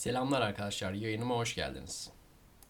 Selamlar arkadaşlar, yayınıma hoş geldiniz.